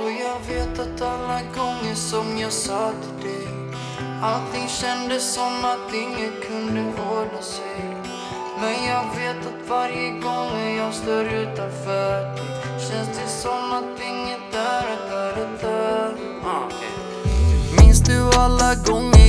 jag vet att alla gånger som jag sa till dig Allting kändes som att inget kunde ordna sig Men jag vet att varje gång jag står utanför dig Känns det som att inget är där, där. Ah, Minns du alla gånger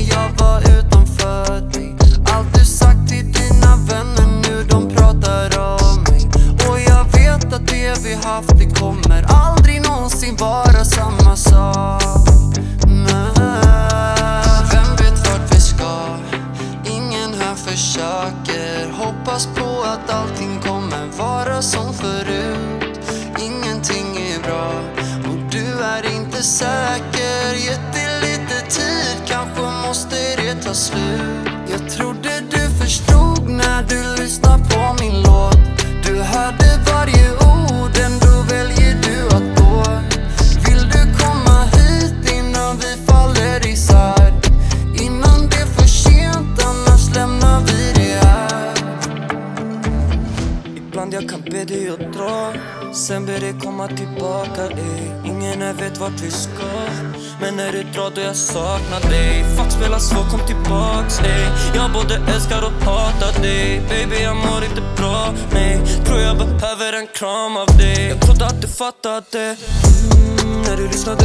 försöker. Hoppas på att allting kommer vara som förut. Ingenting är bra och du är inte säker. Gett det lite tid, kanske måste det ta slut. Jag trodde du förstod när du Jag kan be dig att dra. Sen ber dig komma tillbaka ey. Ingen här vet vart vi ska. Men när du drar då jag saknar dig. Fuck spela så, kom tillbaks ey. Jag både älskar och hatar dig. Baby jag mår inte bra, nej. Tror jag behöver en kram av dig. Jag trodde att du fattade. Mm, När du lyssnade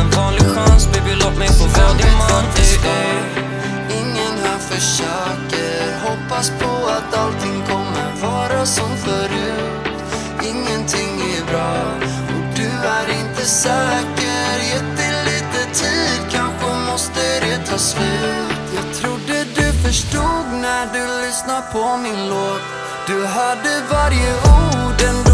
en vanlig chans Baby låt mig få vara din man. Ey, ey. Ingen här försöker. Hoppas på att allting kommer vara som förut. Ingenting är bra och du är inte säker. Gett det lite tid, kanske måste det ta slut. Jag trodde du förstod när du lyssnade på min låt. Du hörde varje ord,